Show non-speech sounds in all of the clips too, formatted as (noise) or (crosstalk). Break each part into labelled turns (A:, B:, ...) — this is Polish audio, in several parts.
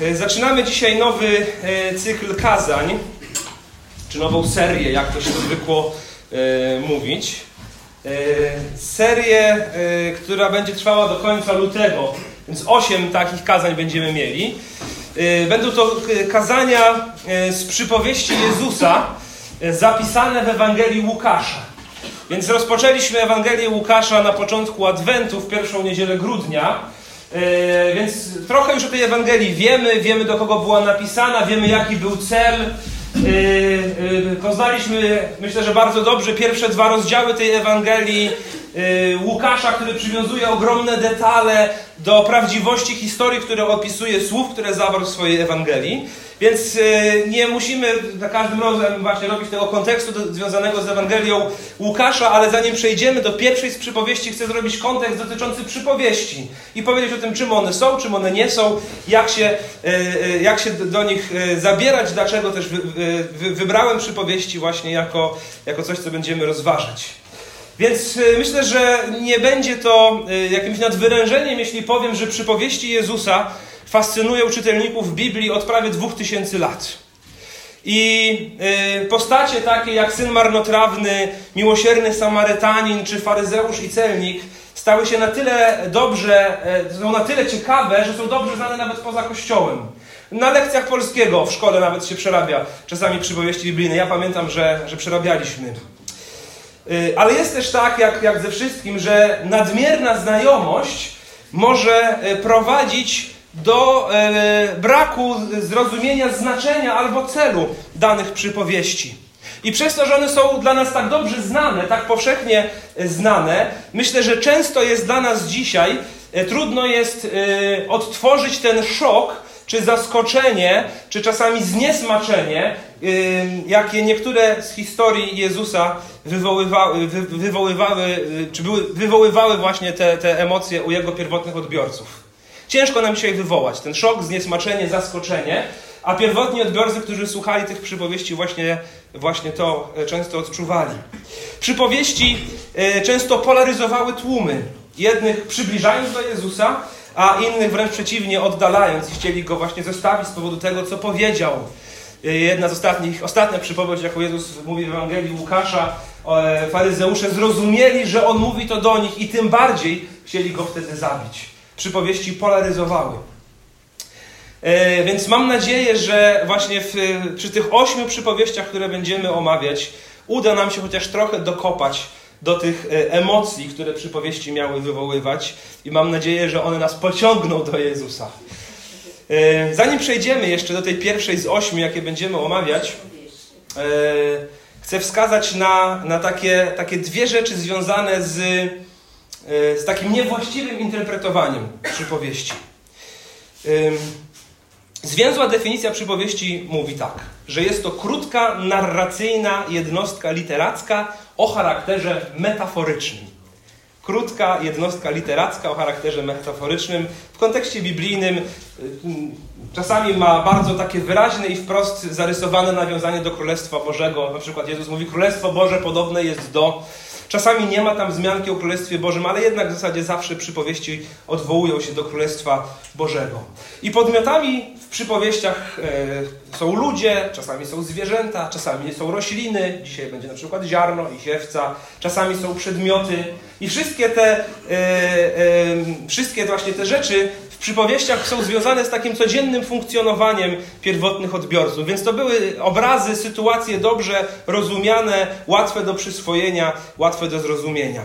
A: E, zaczynamy dzisiaj nowy e, cykl kazań, czy nową serię, jak to się zwykło e, mówić. Serię, która będzie trwała do końca lutego, więc osiem takich kazań będziemy mieli. Będą to kazania z przypowieści Jezusa, zapisane w Ewangelii Łukasza. Więc rozpoczęliśmy Ewangelię Łukasza na początku Adwentu, w pierwszą niedzielę grudnia. E, więc trochę już o tej Ewangelii wiemy, wiemy do kogo była napisana, wiemy jaki był cel. E, e, poznaliśmy, myślę, że bardzo dobrze pierwsze dwa rozdziały tej Ewangelii. Łukasza, który przywiązuje ogromne detale do prawdziwości historii, które opisuje słów, które zawarł w swojej Ewangelii. Więc e, nie musimy za każdym razem właśnie robić tego kontekstu związanego z Ewangelią Łukasza, ale zanim przejdziemy do pierwszej z przypowieści, chcę zrobić kontekst dotyczący przypowieści i powiedzieć o tym, czym one są, czym one nie są, jak się, e, jak się do nich zabierać, dlaczego też wy, wy, wybrałem przypowieści właśnie jako, jako coś, co będziemy rozważać. Więc myślę, że nie będzie to jakimś nadwyrężeniem, jeśli powiem, że przypowieści Jezusa fascynują czytelników Biblii od prawie dwóch tysięcy lat. I y, postacie takie jak syn marnotrawny, miłosierny Samarytanin czy faryzeusz i celnik stały się na tyle dobrze, e, są na tyle ciekawe, że są dobrze znane nawet poza kościołem. Na lekcjach polskiego w szkole nawet się przerabia czasami przypowieści biblijne. Ja pamiętam, że, że przerabialiśmy. Y, ale jest też tak, jak, jak ze wszystkim, że nadmierna znajomość może e, prowadzić do e, braku zrozumienia znaczenia albo celu danych przypowieści. I przez to, że one są dla nas tak dobrze znane, tak powszechnie znane, myślę, że często jest dla nas dzisiaj trudno jest odtworzyć ten szok, czy zaskoczenie, czy czasami zniesmaczenie, jakie niektóre z historii Jezusa wywoływały, wy, wywoływały czy były, wywoływały właśnie te, te emocje u jego pierwotnych odbiorców. Ciężko nam dzisiaj wywołać ten szok, zniesmaczenie, zaskoczenie, a pierwotni odbiorcy, którzy słuchali tych przypowieści, właśnie, właśnie to e, często odczuwali. Przypowieści e, często polaryzowały tłumy. Jednych przybliżając do Jezusa, a innych wręcz przeciwnie, oddalając i chcieli go właśnie zostawić z powodu tego, co powiedział. E, jedna z ostatnich, ostatnia przypowieść, jaką Jezus mówi w Ewangelii Łukasza, faryzeusze zrozumieli, że On mówi to do nich i tym bardziej chcieli go wtedy zabić przypowieści polaryzowały. E, więc mam nadzieję, że właśnie w, przy tych ośmiu przypowieściach, które będziemy omawiać, uda nam się chociaż trochę dokopać do tych e, emocji, które przypowieści miały wywoływać, i mam nadzieję, że one nas pociągną do Jezusa. E, zanim przejdziemy jeszcze do tej pierwszej z ośmiu, jakie będziemy omawiać, chcę wskazać na, na takie, takie dwie rzeczy związane z E, z takim niewłaściwym interpretowaniem przypowieści. Zwięzła definicja przypowieści mówi tak, że jest to krótka, narracyjna jednostka literacka o charakterze metaforycznym. Krótka jednostka literacka o charakterze metaforycznym w kontekście biblijnym czasami ma bardzo takie wyraźne i wprost zarysowane nawiązanie do Królestwa Bożego. Na przykład Jezus mówi: Królestwo Boże podobne jest do Czasami nie ma tam wzmianki o Królestwie Bożym, ale jednak w zasadzie zawsze przypowieści odwołują się do Królestwa Bożego. I podmiotami w przypowieściach e, są ludzie, czasami są zwierzęta, czasami są rośliny, dzisiaj będzie na przykład ziarno i siewca, czasami są przedmioty. I wszystkie te, e, e, wszystkie właśnie te rzeczy przypowieściach są związane z takim codziennym funkcjonowaniem pierwotnych odbiorców. Więc to były obrazy, sytuacje dobrze rozumiane, łatwe do przyswojenia, łatwe do zrozumienia.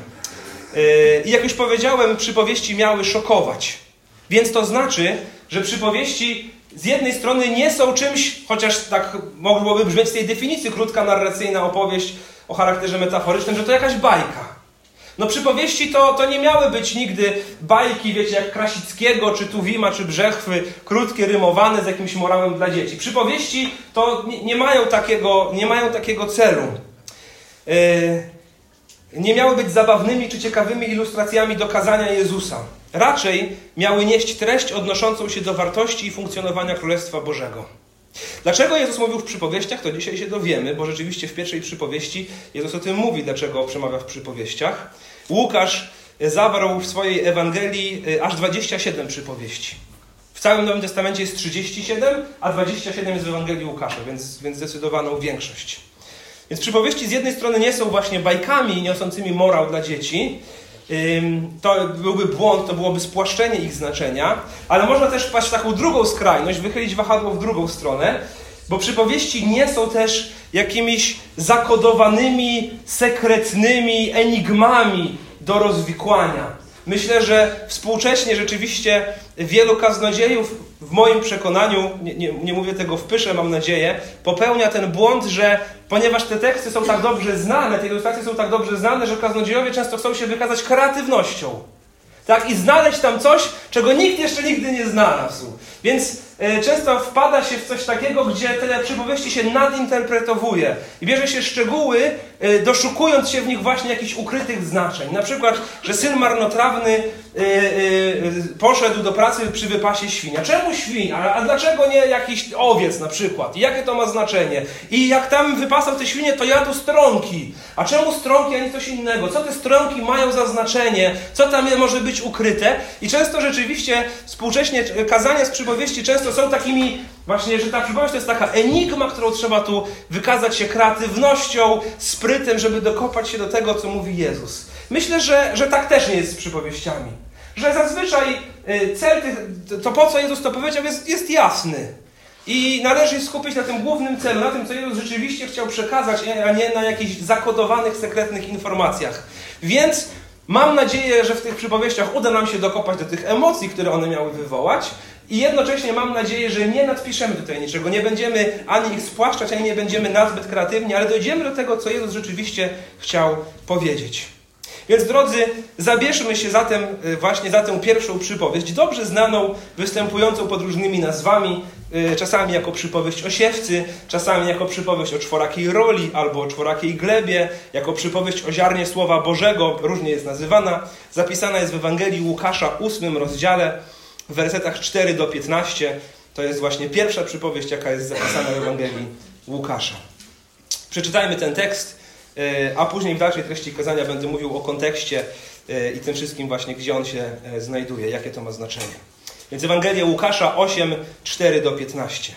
A: Yy, I jak już powiedziałem, przypowieści miały szokować. Więc to znaczy, że przypowieści z jednej strony nie są czymś, chociaż tak mogłoby brzmieć z tej definicji, krótka narracyjna opowieść o charakterze metaforycznym, że to jakaś bajka. No przypowieści to, to nie miały być nigdy bajki, wiecie, jak Krasickiego, czy Tuwima, czy Brzechwy, krótkie, rymowane z jakimś morałem dla dzieci. Przypowieści to nie, nie mają, takiego, nie mają takiego celu. Yy, nie miały być zabawnymi czy ciekawymi ilustracjami do kazania Jezusa. Raczej miały nieść treść odnoszącą się do wartości i funkcjonowania Królestwa Bożego. Dlaczego Jezus mówił w przypowieściach, to dzisiaj się dowiemy, bo rzeczywiście w pierwszej przypowieści Jezus o tym mówi, dlaczego przemawia w przypowieściach. Łukasz zawarł w swojej Ewangelii y, aż 27 przypowieści. W całym Nowym Testamencie jest 37, a 27 jest w Ewangelii Łukasza, więc, więc zdecydowaną większość. Więc przypowieści z jednej strony nie są właśnie bajkami niosącymi morał dla dzieci, to byłby błąd, to byłoby spłaszczenie ich znaczenia, ale można też wpaść w taką drugą skrajność, wychylić wahadło w drugą stronę, bo przypowieści nie są też jakimiś zakodowanymi, sekretnymi enigmami do rozwikłania. Myślę, że współcześnie rzeczywiście wielu kaznodziejów, w moim przekonaniu, nie, nie, nie, mówię tego w pysze, mam nadzieję, popełnia ten błąd, że ponieważ te teksty są tak dobrze znane, te ilustracje są tak dobrze znane, że kaznodziejowie często chcą się wykazać kreatywnością. Tak? I znaleźć tam coś, czego nikt jeszcze nigdy nie znalazł. Więc często wpada się w coś takiego, gdzie te przypowieści się nadinterpretowuje i bierze się szczegóły, e, doszukując się w nich właśnie jakichś ukrytych znaczeń. Na przykład, że syn marnotrawny e, poszedł do pracy przy wypasie świnia. Czemu świnia? A, dlaczego nie jakiś owiec na przykład? I jakie to ma znaczenie? I jak tam wypasał te świnie, to jadł stronki. A czemu stronki, a nie coś innego? Co te stronki mają za znaczenie? Co tam może być ukryte? I często rzeczywiście współcześnie kazania z przypowieści przypowieści często są takimi, właśnie, że ta przypowieść to jest taka enigma, którą trzeba tu wykazać się kreatywnością, sprytem, żeby dokopać się do tego, co mówi Jezus. Myślę, że, że tak też nie jest z przypowieściami. Że zazwyczaj y, cel tych, to po co Jezus to powiedział, jest, jest jasny. I należy skupić na tym głównym celu, na tym, co Jezus rzeczywiście chciał przekazać, a nie na jakichś zakodowanych, sekretnych informacjach. Więc mam nadzieję, że w tych przypowieściach uda nam się dokopać do tych emocji, które one miały wywołać, i jednocześnie mam nadzieję, że nie nadpiszemy tutaj niczego, nie będziemy ani ich spłaszczać, ani nie będziemy nazbyt kreatywni, ale dojdziemy do tego, co Jezus rzeczywiście chciał powiedzieć. Więc drodzy, zabierzmy się zatem y, właśnie za tę pierwszą przypowieść, dobrze znaną, występującą pod różnymi nazwami, y, czasami jako przypowieść o siewcy, czasami jako przypowieść o czworakiej roli albo o czworakiej glebie, jako przypowieść o ziarnie Słowa Bożego, różnie jest nazywana. Zapisana jest w Ewangelii Łukasza, ósmym rozdziale, w wersetach 4 do 15. To jest właśnie pierwsza przypowieść, jaka jest zapisana w Ewangelii Łukasza. Przeczytajmy ten tekst, e, a później w dalszej treści kazania będę mówił o kontekście e, i tym wszystkim właśnie, gdzie on się e, znajduje, jakie to ma znaczenie. Więc Ewangelia Łukasza 8, 4 do 15.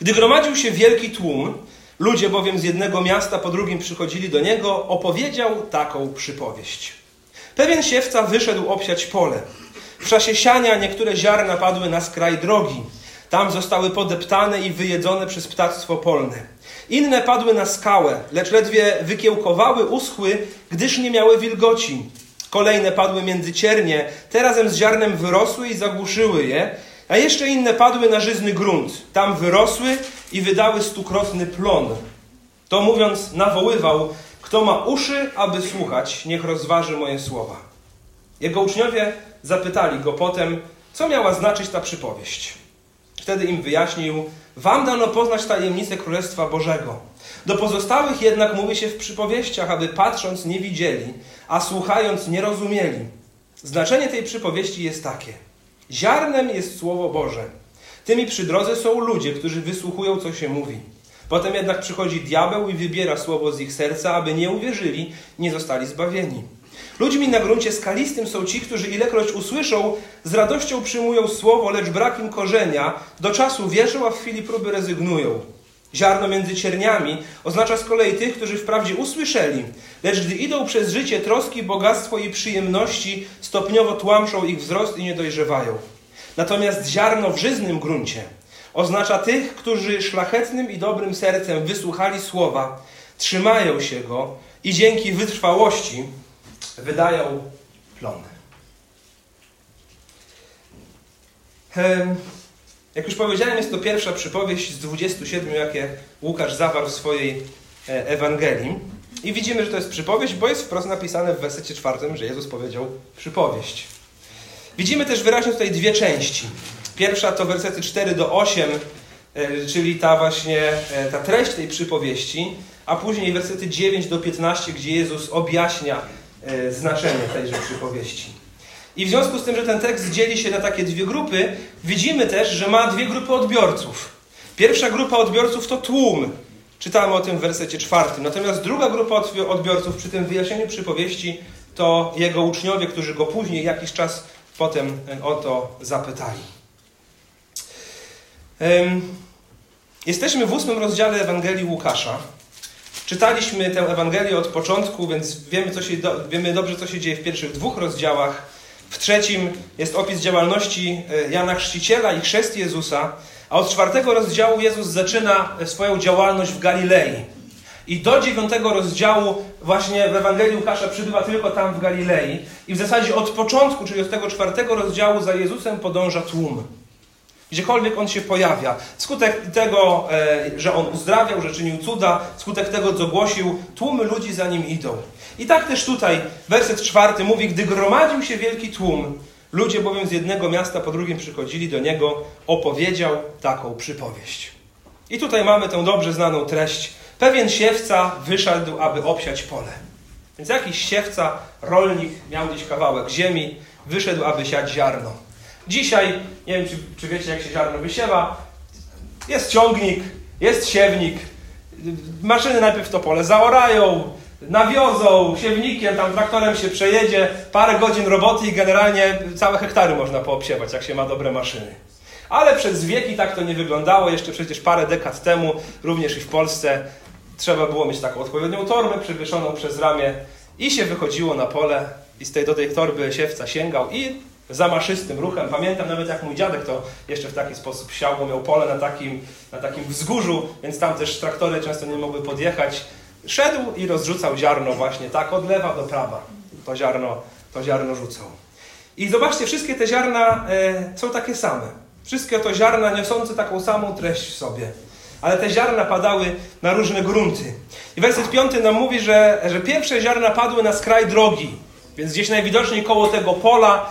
A: Gdy gromadził się wielki tłum, ludzie bowiem z jednego miasta po drugim przychodzili do niego, opowiedział taką przypowieść. Pewien siewca wyszedł obsiać pole. W czasie siania niektóre ziarna padły na skraj drogi. Tam zostały podeptane i wyjedzone przez ptactwo polne. Inne padły na skałę, lecz ledwie wykiełkowały, uschły, gdyż nie miały wilgoci. Kolejne padły między ciernie, te razem z ziarnem wyrosły i zagłuszyły je, a jeszcze inne padły na żyzny grunt. Tam wyrosły i wydały stukrotny plon. To mówiąc, nawoływał, kto ma uszy, aby słuchać, niech rozważy moje słowa. Jego uczniowie zapytali go potem, co miała znaczyć ta przypowieść. Wtedy im wyjaśnił, wam dano poznać tajemnicę Królestwa Bożego. Do pozostałych jednak mówi się w przypowieściach, aby patrząc nie widzieli, a słuchając nie rozumieli. Znaczenie tej przypowieści jest takie. Ziarnem jest Słowo Boże. Tymi przy drodze są ludzie, którzy wysłuchują, co się mówi. Potem jednak przychodzi diabeł i wybiera słowo z ich serca, aby nie uwierzyli, nie zostali zbawieni. Ludźmi na gruncie skalistym są ci, którzy ilekroć usłyszą, z radością przyjmują słowo, lecz brak im korzenia, do czasu wierzą, a w chwili próby rezygnują. Ziarno między cierniami oznacza z kolei tych, którzy wprawdzie usłyszeli, lecz gdy idą przez życie troski, bogactwo i przyjemności, stopniowo tłamszą ich wzrost i nie dojrzewają. Natomiast ziarno w żyznym gruncie oznacza tych, którzy szlachetnym i dobrym sercem wysłuchali słowa, trzymają się go i dzięki wytrwałości wydają plony. Jak już powiedziałem, jest to pierwsza przypowieść z 27, jakie Łukasz zawarł w swojej e, Ewangelii. I widzimy, że to jest przypowieść, bo jest wprost napisane w wersecie czwartym, że Jezus powiedział przypowieść. Widzimy też wyraźnie tutaj dwie części. Pierwsza to wersety 4 do 8, e, czyli ta właśnie e, ta treść tej przypowieści, a później wersety 9 do 15, gdzie Jezus objaśnia znaczenie tejże przypowieści. I w związku z tym, że ten tekst dzieli się na takie dwie grupy, widzimy też, że ma dwie grupy odbiorców. Pierwsza grupa odbiorców to tłum. Czytamy o tym w wersecie czwartym. Natomiast druga grupa odbiorców przy tym wyjaśnieniu przypowieści to jego uczniowie, którzy go później, jakiś czas potem o to zapytali. Jesteśmy w ósmym rozdziale Ewangelii Łukasza. Czytaliśmy tę Ewangelię od początku, więc wiemy, co się do, wiemy dobrze, co się dzieje w pierwszych dwóch rozdziałach. W trzecim jest opis działalności e, Jana Chrzciciela i chrzest Jezusa, a od czwartego rozdziału Jezus zaczyna swoją działalność w Galilei. I do dziewiątego rozdziału właśnie w Ewangelii Łukasza przybywa tylko tam w Galilei. I w zasadzie od początku, czyli od tego czwartego rozdziału za Jezusem podąża tłum. Gdziekolwiek on się pojawia. Skutek tego, e, że on uzdrawiał, że czynił cuda, skutek tego, co głosił, tłumy ludzi za nim idą. I tak też tutaj werset czwarty mówi, gdy gromadził się wielki tłum, ludzie bowiem z jednego miasta po drugim przychodzili do niego, opowiedział taką przypowieść. I tutaj mamy tę dobrze znaną treść. Pewien siewca wyszedł, aby obsiać pole. Więc jakiś siewca, rolnik miał gdzieś kawałek ziemi, wyszedł, aby siać ziarno. Dzisiaj, nie wiem czy, czy wiecie jak się ziarno wysiewa, jest ciągnik, jest siewnik, maszyny najpierw to pole zaorają, nawiozą, siewnikiem, tam traktorem się przejedzie, parę godzin roboty i generalnie całe hektary można poobsiewać, jak się ma dobre maszyny. Ale przez wieki tak to nie wyglądało. Jeszcze przecież parę dekad temu, również i w Polsce, trzeba było mieć taką odpowiednią torbę przewieszoną przez ramię i się wychodziło na pole i z tej, do tej torby siewca sięgał i zamaszystym ruchem. Pamiętam nawet jak mój dziadek to jeszcze w taki sposób siał, bo miał pole na takim, na takim wzgórzu, więc tam też traktory często nie mogły podjechać. Szedł i rozrzucał ziarno właśnie tak od lewa do prawa. To ziarno, to ziarno rzucał. I zobaczcie, wszystkie te ziarna e, są takie same. Wszystkie to ziarna niosące taką samą treść w sobie. Ale te ziarna padały na różne grunty. I werset piąty nam mówi, że, że pierwsze ziarna padły na skraj drogi. Więc gdzieś najwidoczniej koło tego pola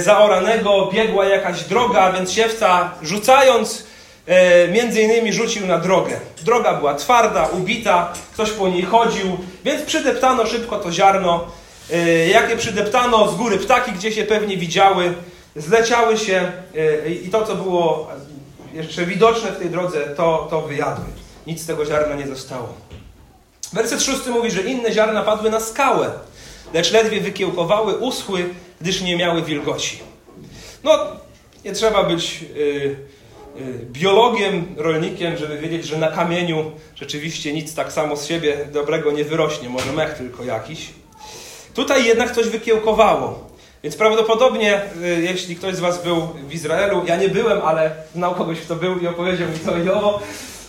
A: zaoranego biegła jakaś droga, więc siewca rzucając e, między innymi rzucił na drogę. Droga była twarda, ubita, ktoś po niej chodził, więc przydeptano szybko to ziarno. E, jakie przydeptano z góry ptaki, gdzie się pewnie widziały, zleciały się e, i to, co było jeszcze widoczne w tej drodze, to, to wyjadły. Nic z tego ziarna nie zostało. Werset szósty mówi, że inne ziarna padły na skałę, lecz ledwie wykiełkowały, uschły, gdyż nie miały wilgoci. No, nie trzeba być yy, yy, biologiem, rolnikiem, żeby wiedzieć, że na kamieniu rzeczywiście nic tak samo z siebie dobrego nie wyrośnie, może mech tylko jakiś. Tutaj jednak coś wykiełkowało. Więc prawdopodobnie, y, jeśli ktoś z Was był w Izraelu, ja nie byłem, ale znał kogoś, kto był i opowiedział mi to i owo,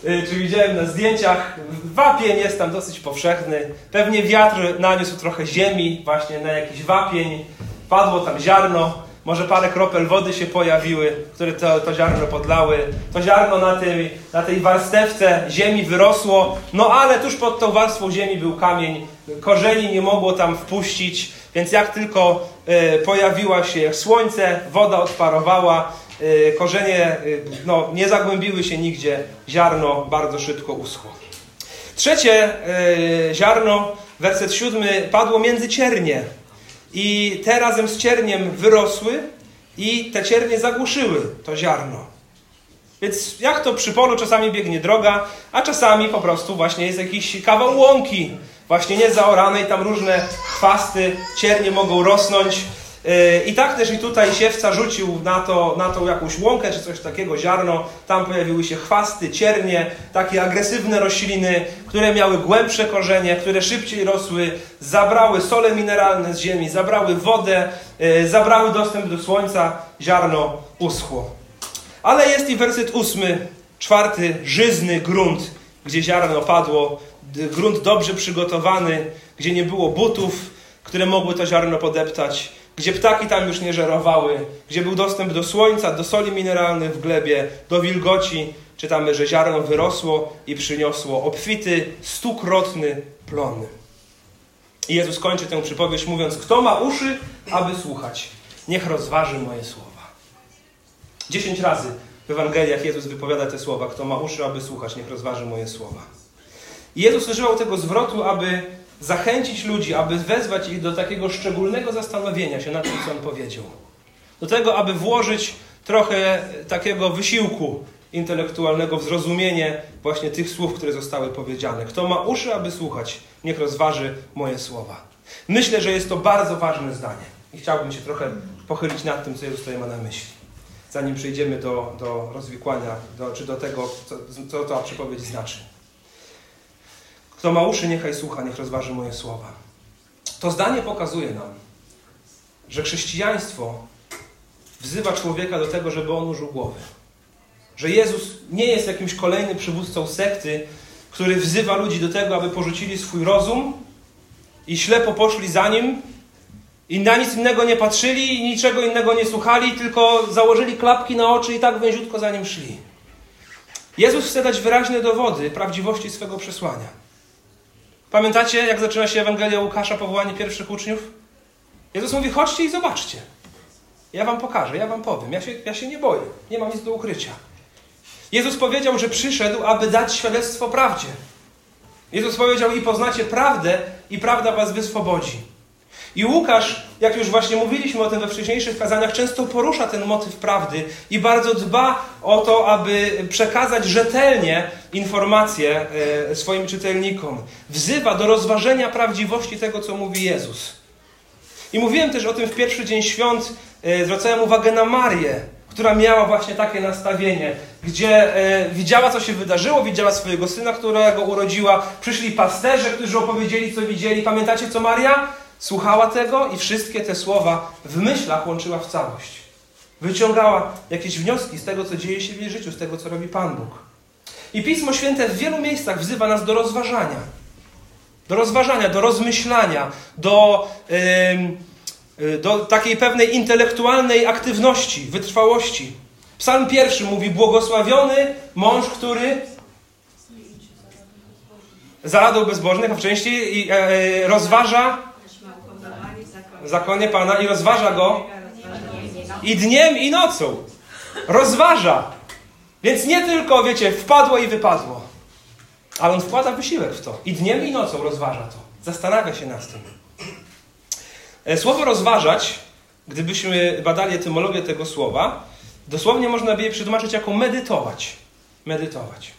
A: y, czy widziałem na zdjęciach, wapień jest tam dosyć powszechny. Pewnie wiatr naniósł trochę ziemi właśnie na jakiś wapień, padło tam ziarno, może parę kropel wody się pojawiły, które to, to ziarno podlały. To ziarno na tej, na tej warstewce ziemi wyrosło, no ale tuż pod tą warstwą ziemi był kamień, korzeni nie mogło tam wpuścić, więc jak tylko e, pojawiła się słońce, woda odparowała, e, korzenie e, no, nie zagłębiły się nigdzie, ziarno bardzo szybko uschło. Trzecie ziarno, werset siódmy, padło między ciernie. I te razem z cierniem wyrosły i te ciernie zagłuszyły to ziarno. Więc jak to przy polu czasami biegnie droga, a czasami po prostu właśnie jest jakiś kawał łąki, właśnie nie zaoranej, tam różne chwasty, ciernie mogą rosnąć. Yy, I tak też i tutaj siewca rzucił na, to, na tą jakąś łąkę czy coś takiego, ziarno. Tam pojawiły się chwasty, ciernie, takie agresywne rośliny, które miały głębsze korzenie, które szybciej rosły, zabrały sole mineralne z ziemi, zabrały wodę, yy, zabrały dostęp do słońca, ziarno uschło. Ale jest i werset ósmy, czwarty, żyzny grunt, gdzie ziarno padło, grunt dobrze przygotowany, gdzie nie było butów, które mogły to ziarno podeptać, gdzie ptaki tam już nie żerowały, gdzie był dostęp do słońca, do soli mineralnych w glebie, do wilgoci. Czytamy, że ziarno wyrosło i przyniosło obfity, stukrotny plon. I Jezus kończy tę przypowieść mówiąc, kto ma uszy, aby słuchać, niech rozważy moje słowa. Dziesięć razy w Ewangeliach Jezus wypowiada te słowa, kto ma uszy, aby słuchać, niech rozważy moje słowa. I Jezus używał tego zwrotu, aby zachęcić ludzi, aby wezwać ich do takiego szczególnego zastanowienia się nad tym, co On powiedział. Do tego, aby włożyć trochę takiego wysiłku intelektualnego w zrozumienie właśnie tych słów, które zostały powiedziane. Kto ma uszy, aby słuchać, niech rozważy moje słowa. Myślę, że jest to bardzo ważne zdanie i chciałbym się trochę pochylić nad tym, co Jezus tutaj ma na myśli. zanim przejdziemy do, do rozwikłania, do, czy do tego, co, co ta przypowiedź znaczy. Kto ma uszy, niechaj słucha, niech rozważy moje słowa. To zdanie pokazuje nam, że chrześcijaństwo wzywa człowieka do tego, żeby on użył głowy. Że Jezus nie jest jakimś kolejnym przywódcą sekty, który wzywa ludzi do tego, aby porzucili swój rozum i ślepo poszli za nim i na nic innego nie patrzyli i niczego innego nie słuchali, tylko założyli klapki na oczy i tak węziutko za nim szli. Jezus chce dać wyraźne dowody prawdziwości swego przesłania. Pamiętacie, jak zaczyna się Ewangelia Łukasza, powołanie pierwszych uczniów? Jezus mówi, chodźcie i zobaczcie. Ja wam pokażę, ja wam powiem. Ja się, ja się nie boję. Nie mam nic do ukrycia. Jezus powiedział, że przyszedł, aby dać świadectwo prawdzie. Jezus powiedział, i poznacie prawdę, i prawda was wyswobodzi. I Łukasz, jak już właśnie mówiliśmy o tym we wcześniejszych kazaniach, często porusza ten motyw prawdy i bardzo dba o to, aby przekazać rzetelnie informacje e, swoim czytelnikom. Wzywa do rozważenia prawdziwości tego, co mówi Jezus. I mówiłem też o tym w pierwszy dzień świąt, e, zwracałem uwagę na Marię, która miała właśnie takie nastawienie, gdzie e, widziała, co się wydarzyło, widziała swojego syna, którego urodziła. Przyszli pasterze, którzy opowiedzieli, co widzieli. Pamiętacie, co Maria? Słuchała tego i wszystkie te słowa w myślach łączyła w całość. Wyciągała jakieś wnioski z tego, co dzieje się w jej życiu, z tego, co robi Pan Bóg. I Pismo Święte w wielu miejscach wzywa nas do rozważania. Do rozważania, do rozmyślania, do, yy, do takiej pewnej intelektualnej aktywności, wytrwałości. Psalm pierwszy mówi: Błogosławiony mąż, który zaradą bezbożnych, a wcześniej rozważa zakonie Pana i rozważa go i dniem i nocą. Rozważa. Więc nie tylko, wiecie, wpadło i wypadło, ale on wkłada wysiłek w to. I dniem i nocą rozważa to. Zastanawia się nad tym. E, słowo rozważać, gdybyśmy badali etymologię tego słowa, dosłownie można by je przetłumaczyć jako medytować. Medytować.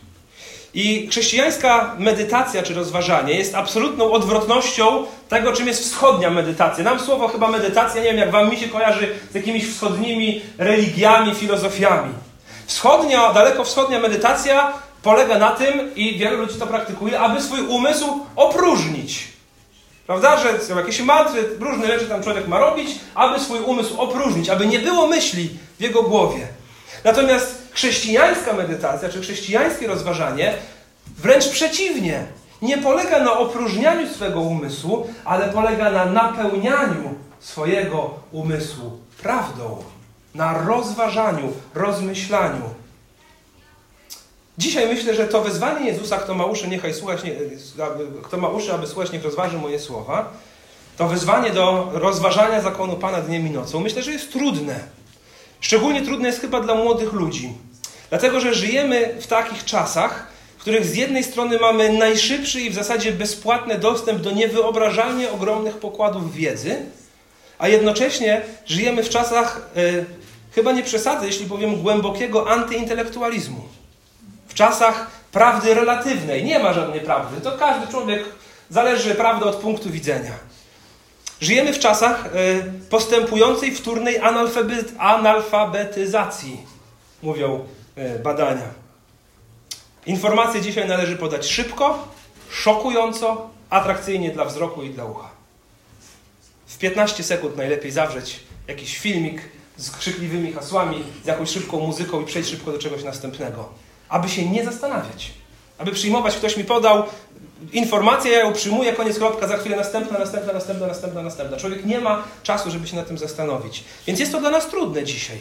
A: I chrześcijańska medytacja czy rozważanie jest absolutną odwrotnością tego, czym jest wschodnia medytacja. Nam słowo chyba medytacja, nie wiem jak wam mi się kojarzy z jakimiś wschodnimi religiami, filozofiami. Wschodnia, daleko wschodnia medytacja polega na tym, i wielu ludzi to praktykuje, aby swój umysł opróżnić. Prawda? Że są jakieś mantry, różne rzeczy tam człowiek ma robić, aby swój umysł opróżnić, aby nie było myśli w jego głowie. Natomiast chrześcijańska medytacja, czy chrześcijańskie rozważanie, wręcz przeciwnie, nie polega na opróżnianiu swego umysłu, ale polega na napełnianiu swojego umysłu prawdą, na rozważaniu, rozmyślaniu. Dzisiaj myślę, że to wezwanie Jezusa, kto ma uszy, niechaj słuchać, nie, kto ma uszy, aby słuchać, niech rozważy moje słowa, to wezwanie do rozważania zakonu Pana dniem i nocą, myślę, że jest trudne. Szczególnie trudne jest chyba dla młodych ludzi. Dlatego, że żyjemy w takich czasach, w których z jednej strony mamy najszybszy i w zasadzie bezpłatny dostęp do niewyobrażalnie ogromnych pokładów wiedzy, a jednocześnie żyjemy w czasach, yy, chyba nie przesadzę, jeśli powiem, głębokiego antyintelektualizmu. W czasach prawdy relatywnej. Nie ma żadnej prawdy. To każdy człowiek zależy prawda od punktu widzenia. Żyjemy w czasach y, postępującej wtórnej analfabetyzacji, mówią y, badania. Informacje dzisiaj należy podać szybko, szokująco, atrakcyjnie dla wzroku i dla ucha. W 15 sekund najlepiej zawrzeć jakiś filmik z krzykliwymi hasłami, z jakąś szybką muzyką i przejść szybko do czegoś następnego. Aby się nie zastanawiać. Aby przyjmować, ktoś mi podał, informacja, ja ją przyjmuję, koniec kropka, za chwilę następna, następna, następna, następna, następna. Człowiek nie ma czasu, żeby się nad tym zastanowić. Więc jest to dla nas trudne dzisiaj.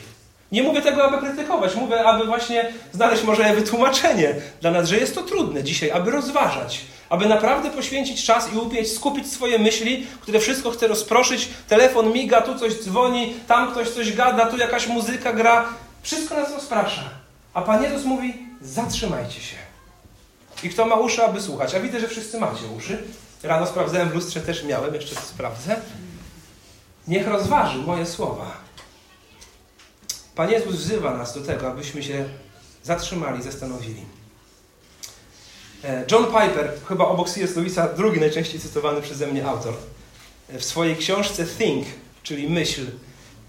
A: Nie mówię tego, aby krytykować, mówię, aby właśnie znaleźć może wytłumaczenie dla nas, że jest to trudne dzisiaj, aby rozważać, aby naprawdę poświęcić czas i upieć, skupić swoje myśli, które wszystko chce rozproszyć. Telefon miga, tu coś dzwoni, tam ktoś coś gada, tu jakaś muzyka gra. Wszystko nas rozprasza. A Pan Jezus mówi, zatrzymajcie się. I kto ma uszy, aby słuchać? A widzę, że wszyscy macie uszy. Rano sprawdzałem w lustrze, też miałem, jeszcze to sprawdzę. Niech rozważy moje słowa. Pan Jezus wzywa nas do tego, abyśmy się zatrzymali, zastanowili. E, John Piper, chyba obok C.S. Lewisa, drugi najczęściej cytowany przeze mnie autor, e, w swojej książce Think, czyli myśl,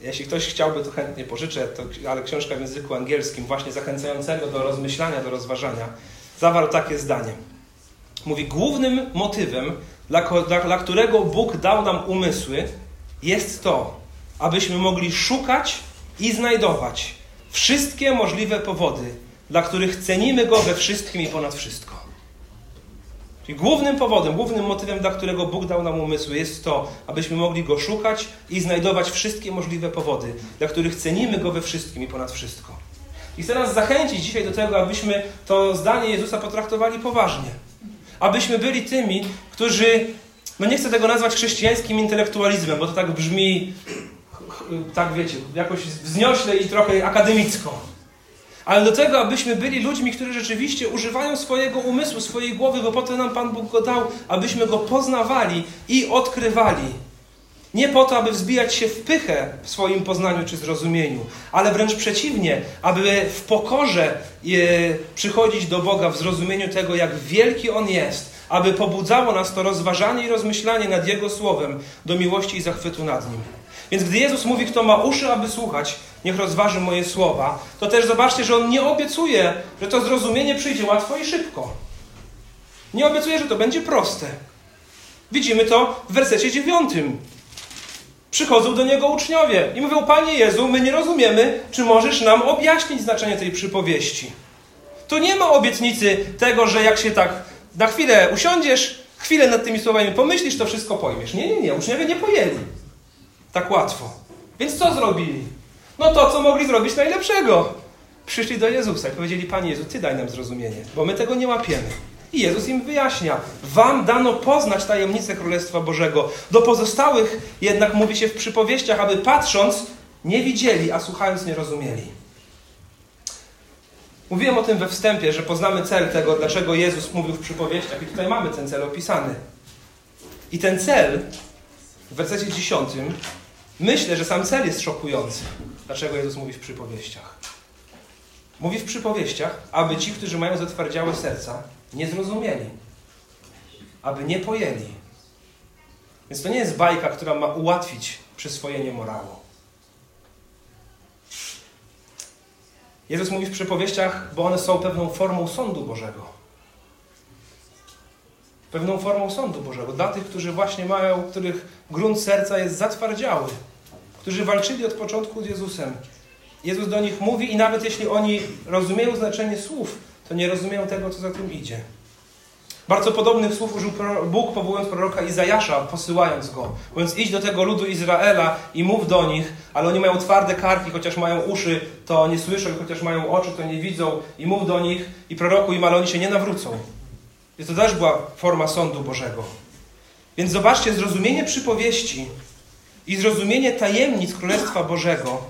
A: Jeśli ktoś chciałby, to chętnie pożyczę, to, ale książka w języku angielskim, właśnie zachęcającego do rozmyślania, do rozważania, zawarł takie zdanie. Mówi, głównym motywem, dla, dla, dla którego Bóg dał nam umysły, jest to, abyśmy mogli szukać i znajdować wszystkie możliwe powody, dla których cenimy Go we wszystkim i ponad wszystko. Czyli głównym powodem, głównym motywem, dla którego Bóg dał nam umysły, jest to, abyśmy mogli Go szukać i znajdować wszystkie możliwe powody, dla których cenimy Go we wszystkim i ponad wszystko. I chcę nas zachęcić dzisiaj do tego, abyśmy to zdanie Jezusa potraktowali poważnie. Abyśmy byli tymi, którzy, no nie chcę tego nazwać chrześcijańskim intelektualizmem, bo to tak brzmi, tak wiecie, jakoś wzniośle i trochę akademicko ale do tego, abyśmy byli ludźmi, którzy rzeczywiście używają swojego umysłu, swojej głowy, bo po to nam Pan Bóg go dał, abyśmy go poznawali i odkrywali. Nie po to, aby wzbijać się w pychę w swoim poznaniu czy zrozumieniu, ale wręcz przeciwnie, aby w pokorze przychodzić do Boga w zrozumieniu tego, jak wielki On jest, aby pobudzało nas to rozważanie i rozmyślanie nad Jego Słowem do miłości i zachwytu nad Nim. Więc gdy Jezus mówi, kto ma uszy, aby słuchać, niech rozważy moje słowa, to też zobaczcie, że On nie obiecuje, że to zrozumienie przyjdzie łatwo i szybko. Nie obiecuje, że to będzie proste. Widzimy to w wersecie dziewiątym. Przychodzą do Niego uczniowie i mówią, Panie Jezu, my nie rozumiemy, czy możesz nam objaśnić znaczenie tej przypowieści. Tu nie ma obietnicy tego, że jak się tak na chwilę usiądziesz, chwilę nad tymi słowami pomyślisz, to wszystko pojmiesz. Nie, nie, nie. Uczniowie nie pojęli tak łatwo. Więc co zrobili? No to, co mogli zrobić najlepszego. Przyszli do Jezusa i powiedzieli, Panie Jezu, Ty daj nam zrozumienie, bo my tego nie łapiemy. I Jezus im wyjaśnia: Wam dano poznać tajemnicę Królestwa Bożego. Do pozostałych jednak mówi się w przypowieściach, aby patrząc nie widzieli, a słuchając nie rozumieli. Mówiłem o tym we wstępie, że poznamy cel tego, dlaczego Jezus mówił w przypowieściach, i tutaj mamy ten cel opisany. I ten cel w wersecie 10 Myślę, że sam cel jest szokujący. Dlaczego Jezus mówi w przypowieściach? Mówi w przypowieściach, aby ci, którzy mają zatwardziałe serca, nie zrozumieli, aby nie pojęli. Więc to nie jest bajka, która ma ułatwić przyswojenie morału. Jezus mówi w przypowieściach, bo one są pewną formą sądu Bożego. Pewną formą sądu Bożego. Dla tych, którzy właśnie mają, których grunt serca jest zatwardziały, którzy walczyli od początku z Jezusem. Jezus do nich mówi i nawet jeśli oni rozumieją znaczenie słów, to nie rozumieją tego, co za tym idzie. Bardzo podobnych słów użył Bóg, powołując proroka Izajasza, posyłając go. Mówiąc, idź do tego ludu Izraela i mów do nich, ale oni mają twarde karki, chociaż mają uszy, to nie słyszą, chociaż mają oczy, to nie widzą. I mów do nich i proroku im, ale oni się nie nawrócą. Więc to też była forma sądu Bożego. Więc zobaczcie, zrozumienie przypowieści i zrozumienie tajemnic Królestwa Bożego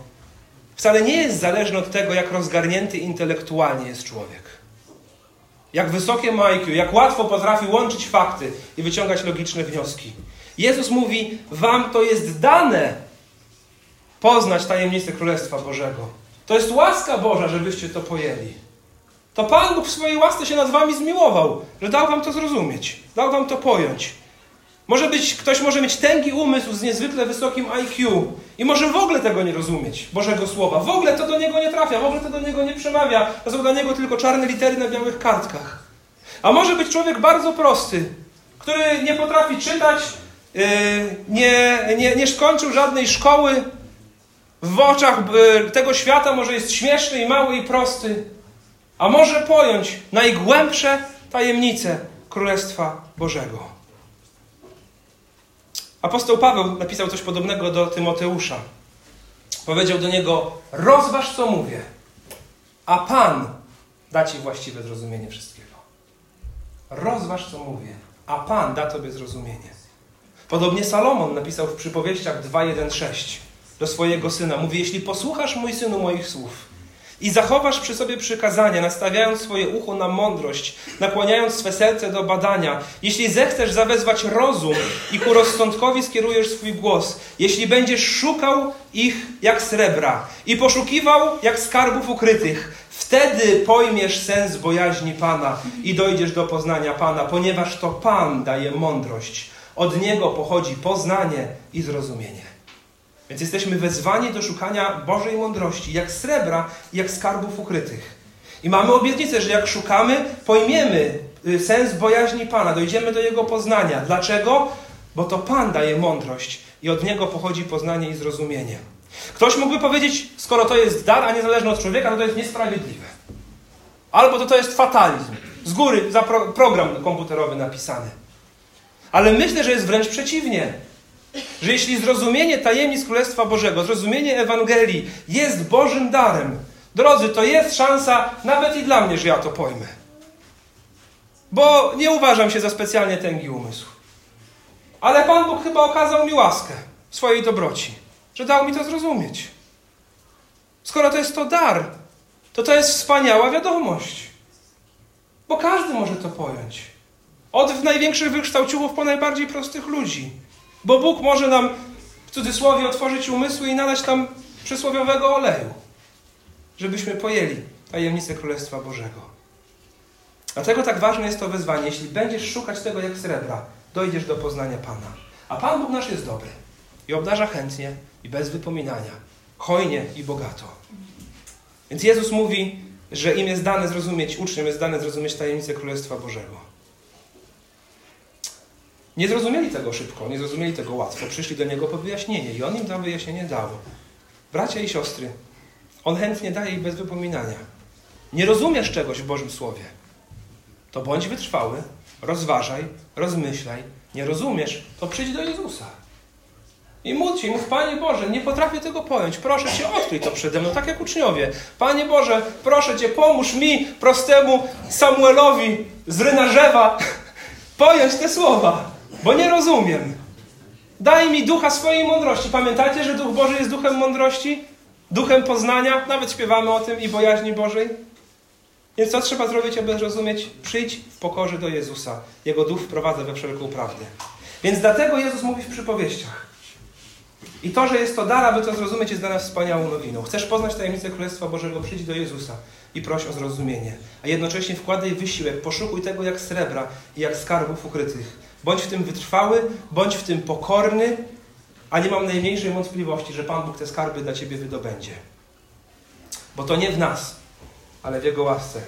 A: wcale nie jest zależne od tego, jak rozgarnięty intelektualnie jest człowiek. Jak wysokie ma IQ, jak łatwo potrafi łączyć fakty i wyciągać logiczne wnioski. Jezus mówi: Wam to jest dane poznać tajemnicę Królestwa Bożego. To jest łaska Boża, żebyście to pojęli. To Pan Bóg w swojej łasce się nad wami zmiłował, że dał wam to zrozumieć, dał wam to pojąć. Może być, ktoś może mieć tęgi umysł z niezwykle wysokim IQ i może w ogóle tego nie rozumieć, Bożego Słowa. W ogóle to do niego nie trafia, w ogóle to do niego nie przemawia. To są dla niego tylko czarne litery na białych kartkach. A może być człowiek bardzo prosty, który nie potrafi czytać, yy, nie, nie, nie skończył żadnej szkoły, w oczach tego świata może jest śmieszny i mały i prosty, a może pojąć najgłębsze tajemnice Królestwa Bożego. Apostoł Paweł napisał coś podobnego do Tymoteusza. Powiedział do niego: Rozważ, co mówię, a Pan da ci właściwe zrozumienie wszystkiego. Rozważ, co mówię, a Pan da tobie zrozumienie. Podobnie Salomon napisał w przypowieściach 2:1-6 do swojego syna: Mówi: Jeśli posłuchasz, mój synu, moich słów i zachowasz przy sobie przykazania, nastawiając swoje ucho na mądrość, nakłaniając swe serce do badania, jeśli zechcesz zawezwać rozum i ku rozsądkowi skierujesz swój głos, jeśli będziesz szukał ich jak srebra i poszukiwał jak skarbów ukrytych, wtedy pojmiesz sens bojaźni Pana i dojdziesz do poznania Pana, ponieważ to Pan daje mądrość. Od Niego pochodzi poznanie i zrozumienie. Więc jesteśmy wezwani do szukania Bożej mądrości, jak srebra, jak skarbów ukrytych. I mamy obietnicę, że jak szukamy, pojmiemy y, sens bojaźni Pana, dojdziemy do Jego poznania. Dlaczego? Bo to Pan daje mądrość i od Niego pochodzi poznanie i zrozumienie. Ktoś mógłby powiedzieć, skoro to jest dar, a niezależny od człowieka, to to jest niesprawiedliwe. Albo to to jest fatalizm. Z góry za pro, program komputerowy napisany. Ale myślę, że jest wręcz przeciwnie. Że jeśli zrozumienie tajemnic Królestwa Bożego, zrozumienie Ewangelii jest Bożym darem, drodzy, to jest szansa nawet i dla mnie, że ja to pojmę. Bo nie uważam się za specjalnie tęgi umysł. Ale Pan Bóg chyba okazał mi łaskę swojej dobroci, że dał mi to zrozumieć. Skoro to jest to dar, to to jest wspaniała wiadomość. Bo każdy może to pojąć. Od największych wykształciłów po najbardziej prostych ludzi. Bo Bóg może nam w cudzysłowie otworzyć umysły i nadać tam przysłowiowego oleju, żebyśmy pojęli tajemnicę Królestwa Bożego. Dlatego tak ważne jest to wezwanie. Jeśli będziesz szukać tego jak srebra, dojdziesz do poznania Pana. A Pan Bóg nasz jest dobry i obdarza chętnie i bez wypominania, hojnie i bogato. Więc Jezus mówi, że im jest dane zrozumieć, uczniom jest dane zrozumieć tajemnicę Królestwa Bożego. Nie zrozumieli tego szybko, nie zrozumieli tego łatwo. Przyszli do Niego po wyjaśnienie i On im tam wyjaśnienie dał. Bracia i siostry, On chętnie daje ich bez wypominania. Nie rozumiesz czegoś w Bożym Słowie, to bądź wytrwały, rozważaj, rozmyślaj. Nie rozumiesz, to przyjdź do Jezusa. I módl się, mów, Panie Boże, nie potrafię tego pojąć. Proszę Cię, odkryj to przede mną, tak jak uczniowie. Panie Boże, proszę Cię, pomóż mi, prostemu Samuelowi z Rynarzewa, (laughs) pojąć te słowa, bo nie rozumiem. Daj mi ducha swojej mądrości. Pamiętacie, że Duch Boży jest duchem mądrości? Duchem poznania? Nawet śpiewamy o tym i bojaźni Bożej. Więc co trzeba zrobić, aby zrozumieć? Przyjdź w pokorze do Jezusa. Jego duch wprowadza we wszelką prawdę. Więc dlatego Jezus mówi w przypowieściach. I to, że jest to dar, aby to zrozumieć, jest dla nas wspaniałą nowiną. Chcesz poznać tajemnicę Królestwa Bożego, przyjdź do Jezusa i proś o zrozumienie. A jednocześnie wkładaj wysiłek, poszukuj tego jak srebra i jak skarbów ukrytych. Bądź w tym wytrwały, bądź w tym pokorny, a nie mam najmniejszej wątpliwości, że Pan Bóg te skarby dla Ciebie wydobędzie. Bo to nie w nas, ale w Jego łasce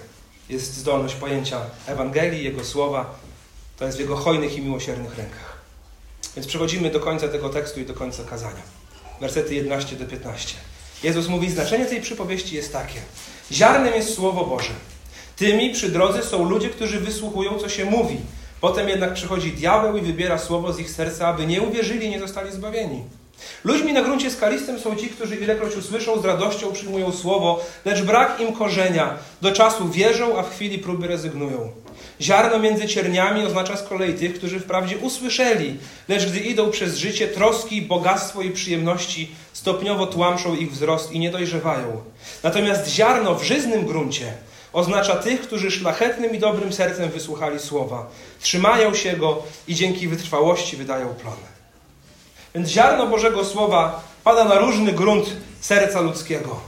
A: jest zdolność pojęcia Ewangelii, Jego słowa. To jest w Jego hojnych i miłosiernych rękach. Więc przechodzimy do końca tego tekstu i do końca kazania. Wersety 11 do 15. Jezus mówi, znaczenie tej przypowieści jest takie. Ziarnem jest Słowo Boże. Tymi przy drodze są ludzie, którzy wysłuchują, co się mówi. Potem jednak przychodzi diabeł i wybiera słowo z ich serca, aby nie uwierzyli i nie zostali zbawieni. Ludźmi na gruncie skalistym są ci, którzy ilekroć usłyszą, z radością przyjmują słowo, lecz brak im korzenia. Do czasu wierzą, a w chwili próby rezygnują. Ziarno między cierniami oznacza z kolei tych, którzy wprawdzie usłyszeli, lecz gdy idą przez życie, troski, bogactwo i przyjemności stopniowo tłamszą ich wzrost i nie dojrzewają. Natomiast ziarno w żyznym gruncie oznacza tych, którzy szlachetnym i dobrym sercem wysłuchali słowa, trzymają się go i dzięki wytrwałości wydają plony. Więc ziarno Bożego Słowa pada na różny grunt serca ludzkiego.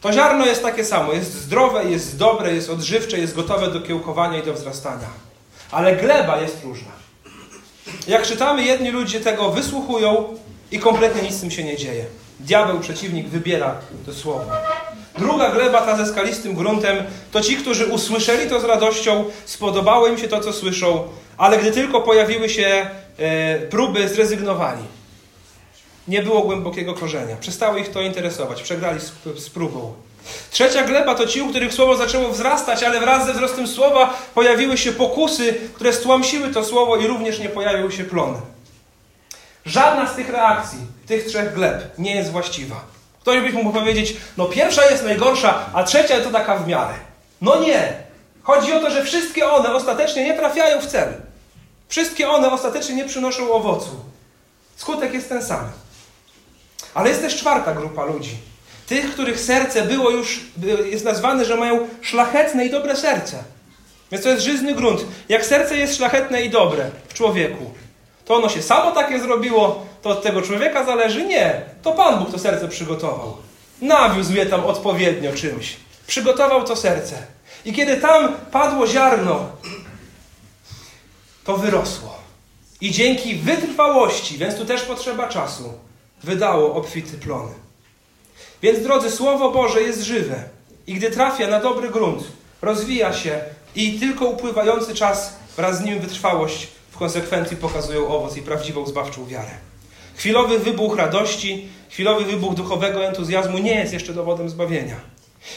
A: To ziarno jest takie samo, jest zdrowe, jest dobre, jest odżywcze, jest gotowe do kiełkowania i do wzrastania. Ale gleba jest różna. Jak czytamy, jedni ludzie tego wysłuchują i kompletnie nic z tym się nie dzieje. Diabeł, przeciwnik, wybiera to słowo. Druga gleba, ta ze skalistym gruntem, to ci, którzy usłyszeli to z radością, spodobało im się to, co słyszą, ale gdy tylko pojawiły się e, próby, zrezygnowali. Nie było głębokiego korzenia. Przestało ich to interesować. Przegrali z, z próbą. Trzecia gleba to ci, u których słowo zaczęło wzrastać, ale wraz ze wzrostem słowa pojawiły się pokusy, które stłamsiły to słowo i również nie pojawił się plon. Żadna z tych reakcji, tych trzech gleb, nie jest właściwa. Ktoś by mógł powiedzieć, no pierwsza jest najgorsza, a trzecia to taka w miarę. No nie. Chodzi o to, że wszystkie one ostatecznie nie trafiają w cel. Wszystkie one ostatecznie nie przynoszą owocu. Skutek jest ten sam. Ale jest też czwarta grupa ludzi. Tych, których serce było już, jest nazwane, że mają szlachetne i dobre serce. Więc to jest żyzny grunt. Jak serce jest szlachetne i dobre w człowieku, to ono się samo takie zrobiło, to od tego człowieka zależy? Nie. To Pan Bóg to serce przygotował. Nawiózł je tam odpowiednio czymś. Przygotował to serce. I kiedy tam padło ziarno, to wyrosło. I dzięki wytrwałości, więc tu też potrzeba czasu, wydało obfity plon. Więc, drodzy, Słowo Boże jest żywe i gdy trafia na dobry grunt, rozwija się i tylko upływający czas wraz z nim wytrwałość w konsekwencji pokazują owoc i prawdziwą zbawczą wiarę. Chwilowy wybuch radości, chwilowy wybuch duchowego entuzjazmu nie jest jeszcze dowodem zbawienia.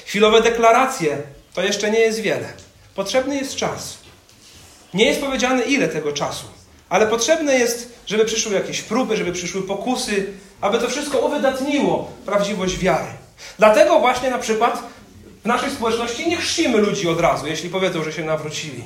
A: Chwilowe deklaracje to jeszcze nie jest wiele. Potrzebny jest czas. Nie jest powiedziane ile tego czasu, ale potrzebne jest, żeby przyszły jakieś próby, żeby przyszły pokusy, aby to wszystko uwydatniło prawdziwość wiary. Dlatego właśnie na przykład w naszej społeczności nie chrzcimy ludzi od razu, jeśli powiedzą, że się nawrócili.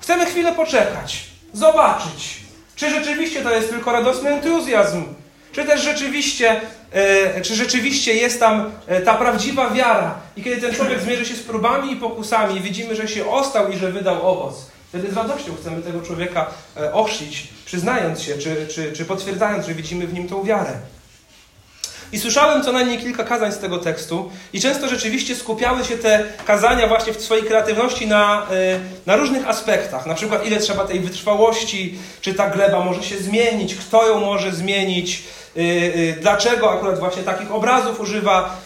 A: Chcemy chwilę poczekać, zobaczyć, czy rzeczywiście to jest tylko radosny entuzjazm, czy też rzeczywiście, e, czy rzeczywiście jest tam e, ta prawdziwa wiara. I kiedy ten człowiek zmierzy się z próbami i pokusami, widzimy, że się ostał i że wydał owoc. Wtedy z radością chcemy tego człowieka e, ochrzcić, przyznając się, czy, czy, czy potwierdzając, że widzimy w nim tą wiarę. I słyszałem co najmniej kilka kazań z tego tekstu, i często rzeczywiście skupiały się te kazania właśnie w swojej kreatywności na, e, na różnych aspektach. Na przykład, ile trzeba tej wytrwałości, czy ta gleba może się zmienić, kto ją może zmienić, e, e, dlaczego akurat właśnie takich obrazów używa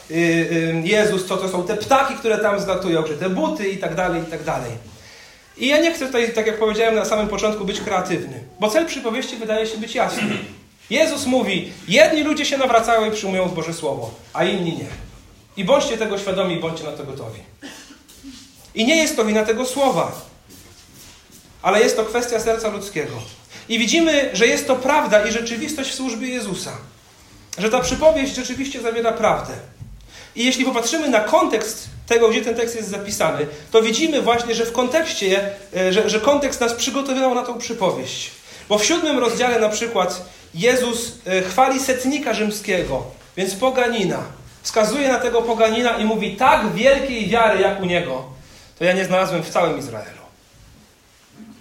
A: Jezus, co to są te ptaki, które tam zlatują, czy te buty i tak dalej, i tak dalej. I ja nie chcę tutaj, tak jak powiedziałem na samym początku, być kreatywny, bo cel przypowieści wydaje się być jasny. Jezus mówi, jedni ludzie się nawracają i przyjmują Boże Słowo, a inni nie. I bądźcie tego świadomi i bądźcie na to gotowi. I nie jest to wina tego Słowa, ale jest to kwestia serca ludzkiego. I widzimy, że jest to prawda i rzeczywistość w służbie Jezusa. Że ta przypowieść rzeczywiście zawiera prawdę. I jeśli popatrzymy na kontekst tego, gdzie ten tekst jest zapisany, to widzimy właśnie, że w kontekście, e, że, że kontekst nas przygotowywał na tą przypowieść. Bo w siódmym rozdziale na przykład Jezus e, chwali setnika rzymskiego, więc poganina. Wskazuje na tego poganina i mówi tak wielkiej wiary jak u niego, to ja nie znalazłem w całym Izraelu.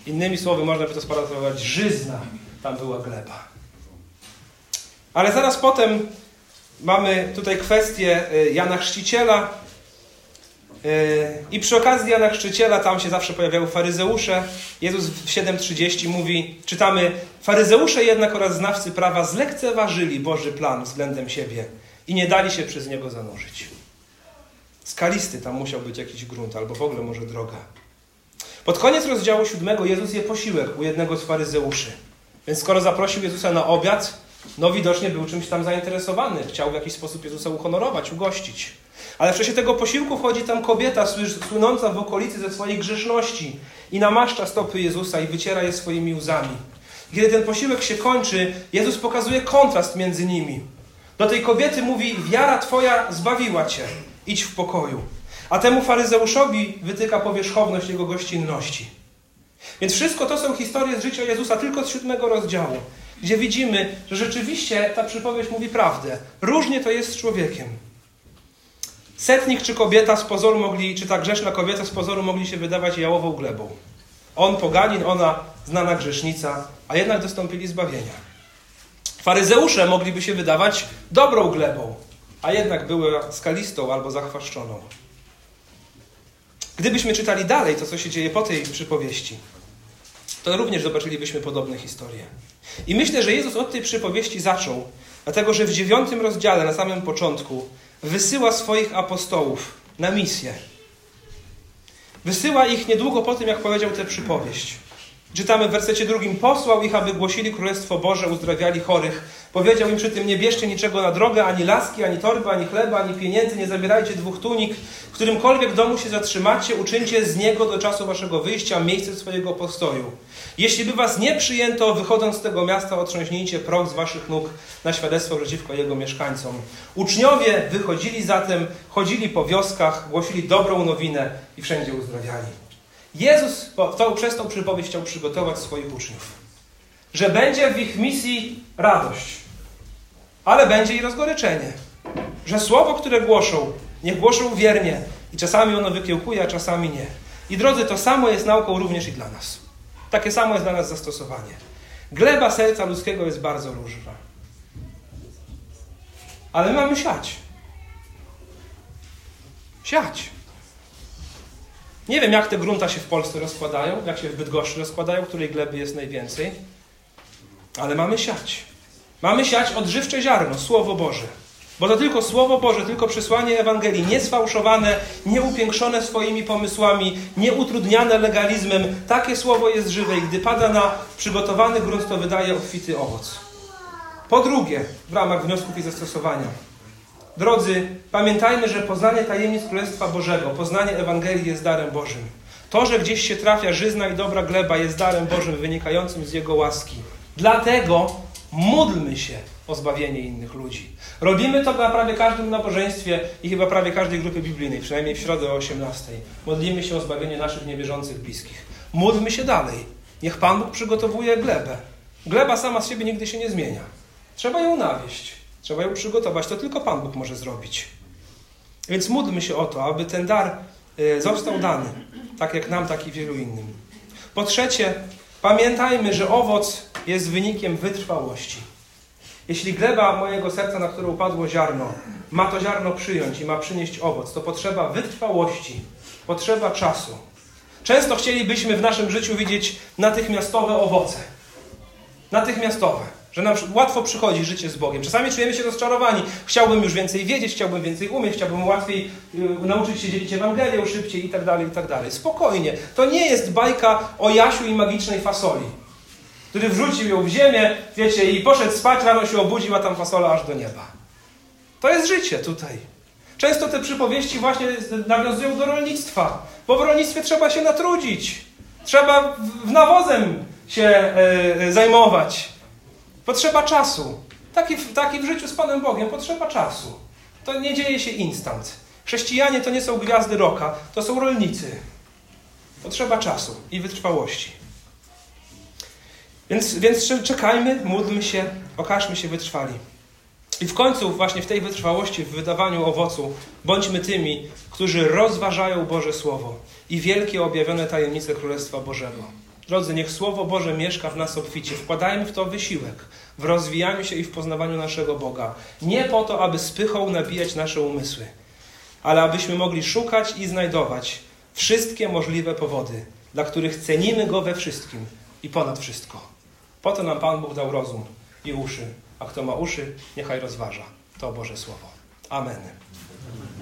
A: Innymi słowy, można by to sparafrazować, żyzna tam była gleba. Ale zaraz potem mamy tutaj kwestię e, Jana Chrzciciela, I przy okazji Jana Chrzciciela tam się zawsze pojawiały faryzeusze. Jezus w 7.30 mówi, czytamy, faryzeusze jednak oraz znawcy prawa zlekceważyli Boży plan względem siebie i nie dali się przez niego zanurzyć. Skalisty tam musiał być jakiś grunt, albo w ogóle może droga. Pod koniec rozdziału 7 Jezus je posiłek u jednego z faryzeuszy. Więc skoro zaprosił Jezusa na obiad, no widocznie był czymś tam zainteresowany. Chciał w jakiś sposób Jezusa uhonorować, ugościć. Ale w czasie tego posiłku wchodzi tam kobieta słynąca w okolicy ze swojej grzeszności i namaszcza stopy Jezusa i wyciera je swoimi łzami. Kiedy ten posiłek się kończy, Jezus pokazuje kontrast między nimi. Do tej kobiety mówi: Wiara Twoja zbawiła Cię, idź w pokoju. A temu faryzeuszowi wytyka powierzchowność jego gościnności. Więc wszystko to są historie z życia Jezusa, tylko z siódmego rozdziału, gdzie widzimy, że rzeczywiście ta przypowieść mówi prawdę. Różnie to jest z człowiekiem. Setnik czy kobieta z pozoru mogli, czy ta grzeszna kobieta z pozoru mogli się wydawać jałową glebą. On poganin, ona znana grzesznica, a jednak dostąpili zbawienia. Faryzeusze mogliby się wydawać dobrą glebą, a jednak były skalistą albo zachwaszczoną. Gdybyśmy czytali dalej to, co się dzieje po tej przypowieści, to również zobaczylibyśmy podobne historie. I myślę, że Jezus od tej przypowieści zaczął, dlatego że w dziewiątym rozdziale, na samym początku, wysyła swoich apostołów na misję. Wysyła ich niedługo po tym, jak powiedział tę przypowieść. Czytamy w wersecie drugim: Posłał ich, aby głosili Królestwo Boże, uzdrawiali chorych. Powiedział im przy tym: Nie bierzcie niczego na drogę, ani laski, ani torby, ani chleba, ani pieniędzy, nie zabierajcie dwóch tunik. W którymkolwiek domu się zatrzymacie, uczyńcie z niego do czasu waszego wyjścia miejsce swojego postoju. Jeśli by was nie przyjęto, wychodząc z tego miasta, otrząśnijcie proch z waszych nóg na świadectwo przeciwko jego mieszkańcom. Uczniowie wychodzili zatem, chodzili po wioskach, głosili dobrą nowinę i wszędzie uzdrawiali. Jezus to, przez tą przypowieść chciał przygotować swoich uczniów. Że będzie w ich misji radość, ale będzie i rozgoryczenie. Że słowo, które głoszą, niech głoszą wiernie i czasami ono wykiełkuje, a czasami nie. I drodzy, to samo jest nauką również i dla nas. Takie samo jest dla nas zastosowanie. Gleba serca ludzkiego jest bardzo różna. Ale my mamy siać. Siać. Nie wiem, jak te grunta się w Polsce rozkładają, jak się w Bydgoszczy rozkładają, której gleby jest najwięcej, ale mamy siać. Mamy siać odżywcze ziarno, Słowo Boże. Bo to tylko Słowo Boże, tylko przesłanie Ewangelii, niesfałszowane, nieupiększone swoimi pomysłami, nieutrudniane legalizmem. Takie Słowo jest żywe i gdy pada na przygotowany grunt, to wydaje obfity owoc. Po drugie, w ramach wniosków i zastosowania. Drodzy, pamiętajmy, że poznanie tajemnic Królestwa Bożego, poznanie Ewangelii jest darem Bożym. To, że gdzieś się trafia żyzna i dobra gleba, jest darem Bożym wynikającym z Jego łaski. Dlatego módlmy się o zbawienie innych ludzi. Robimy to na prawie każdym nabożeństwie i chyba prawie każdej grupy biblijnej, przynajmniej w środę o 18. Modlimy się o zbawienie naszych niewierzących bliskich. Módlmy się dalej. Niech Pan Bóg przygotowuje glebę. Gleba sama z siebie nigdy się nie zmienia. Trzeba ją nawieść. Trzeba ją przygotować. To tylko Pan Bóg może zrobić. Więc módlmy się o to, aby ten dar y, został dany. Tak jak nam, tak i wielu innym. Po trzecie, pamiętajmy, że owoc jest wynikiem wytrwałości. Jeśli gleba mojego serca, na które upadło ziarno, ma to ziarno przyjąć i ma przynieść owoc, to potrzeba wytrwałości, potrzeba czasu. Często chcielibyśmy w naszym życiu widzieć natychmiastowe owoce. Natychmiastowe. Że nam łatwo przychodzi życie z Bogiem. Czasami czujemy się rozczarowani. Chciałbym już więcej wiedzieć, chciałbym więcej umieć, chciałbym łatwiej y, nauczyć się dzielić Ewangelią szybciej i tak dalej, i tak dalej. Spokojnie. To nie jest bajka o Jasiu i magicznej fasoli który wrzucił ją w ziemię, wiecie, i poszedł spać, rano się obudził, a tam fasola aż do nieba. To jest życie tutaj. Często te przypowieści właśnie nawiązują do rolnictwa, bo w rolnictwie trzeba się natrudzić. Trzeba w nawozem się e, zajmować. Potrzeba czasu. Taki, taki w życiu z Panem Bogiem potrzeba czasu. To nie dzieje się instant. Chrześcijanie to nie są gwiazdy roka, to są rolnicy. Potrzeba czasu i wytrwałości. Więc, więc czekajmy, módlmy się, okażmy się wytrwali. I w końcu, właśnie w tej wytrwałości, w wydawaniu owocu, bądźmy tymi, którzy rozważają Boże Słowo i wielkie objawione tajemnice Królestwa Bożego. Drodzy, niech Słowo Boże mieszka w nas obficie. Wkładajmy w to wysiłek, w rozwijaniu się i w poznawaniu naszego Boga. Nie po to, aby spychał nabijać nasze umysły, ale abyśmy mogli szukać i znajdować wszystkie możliwe powody, dla których cenimy Go we wszystkim i ponad wszystko. Po to nam Pan Bóg dał rozum i uszy, a kto ma uszy, niechaj rozważa. To Boże Słowo. Amen.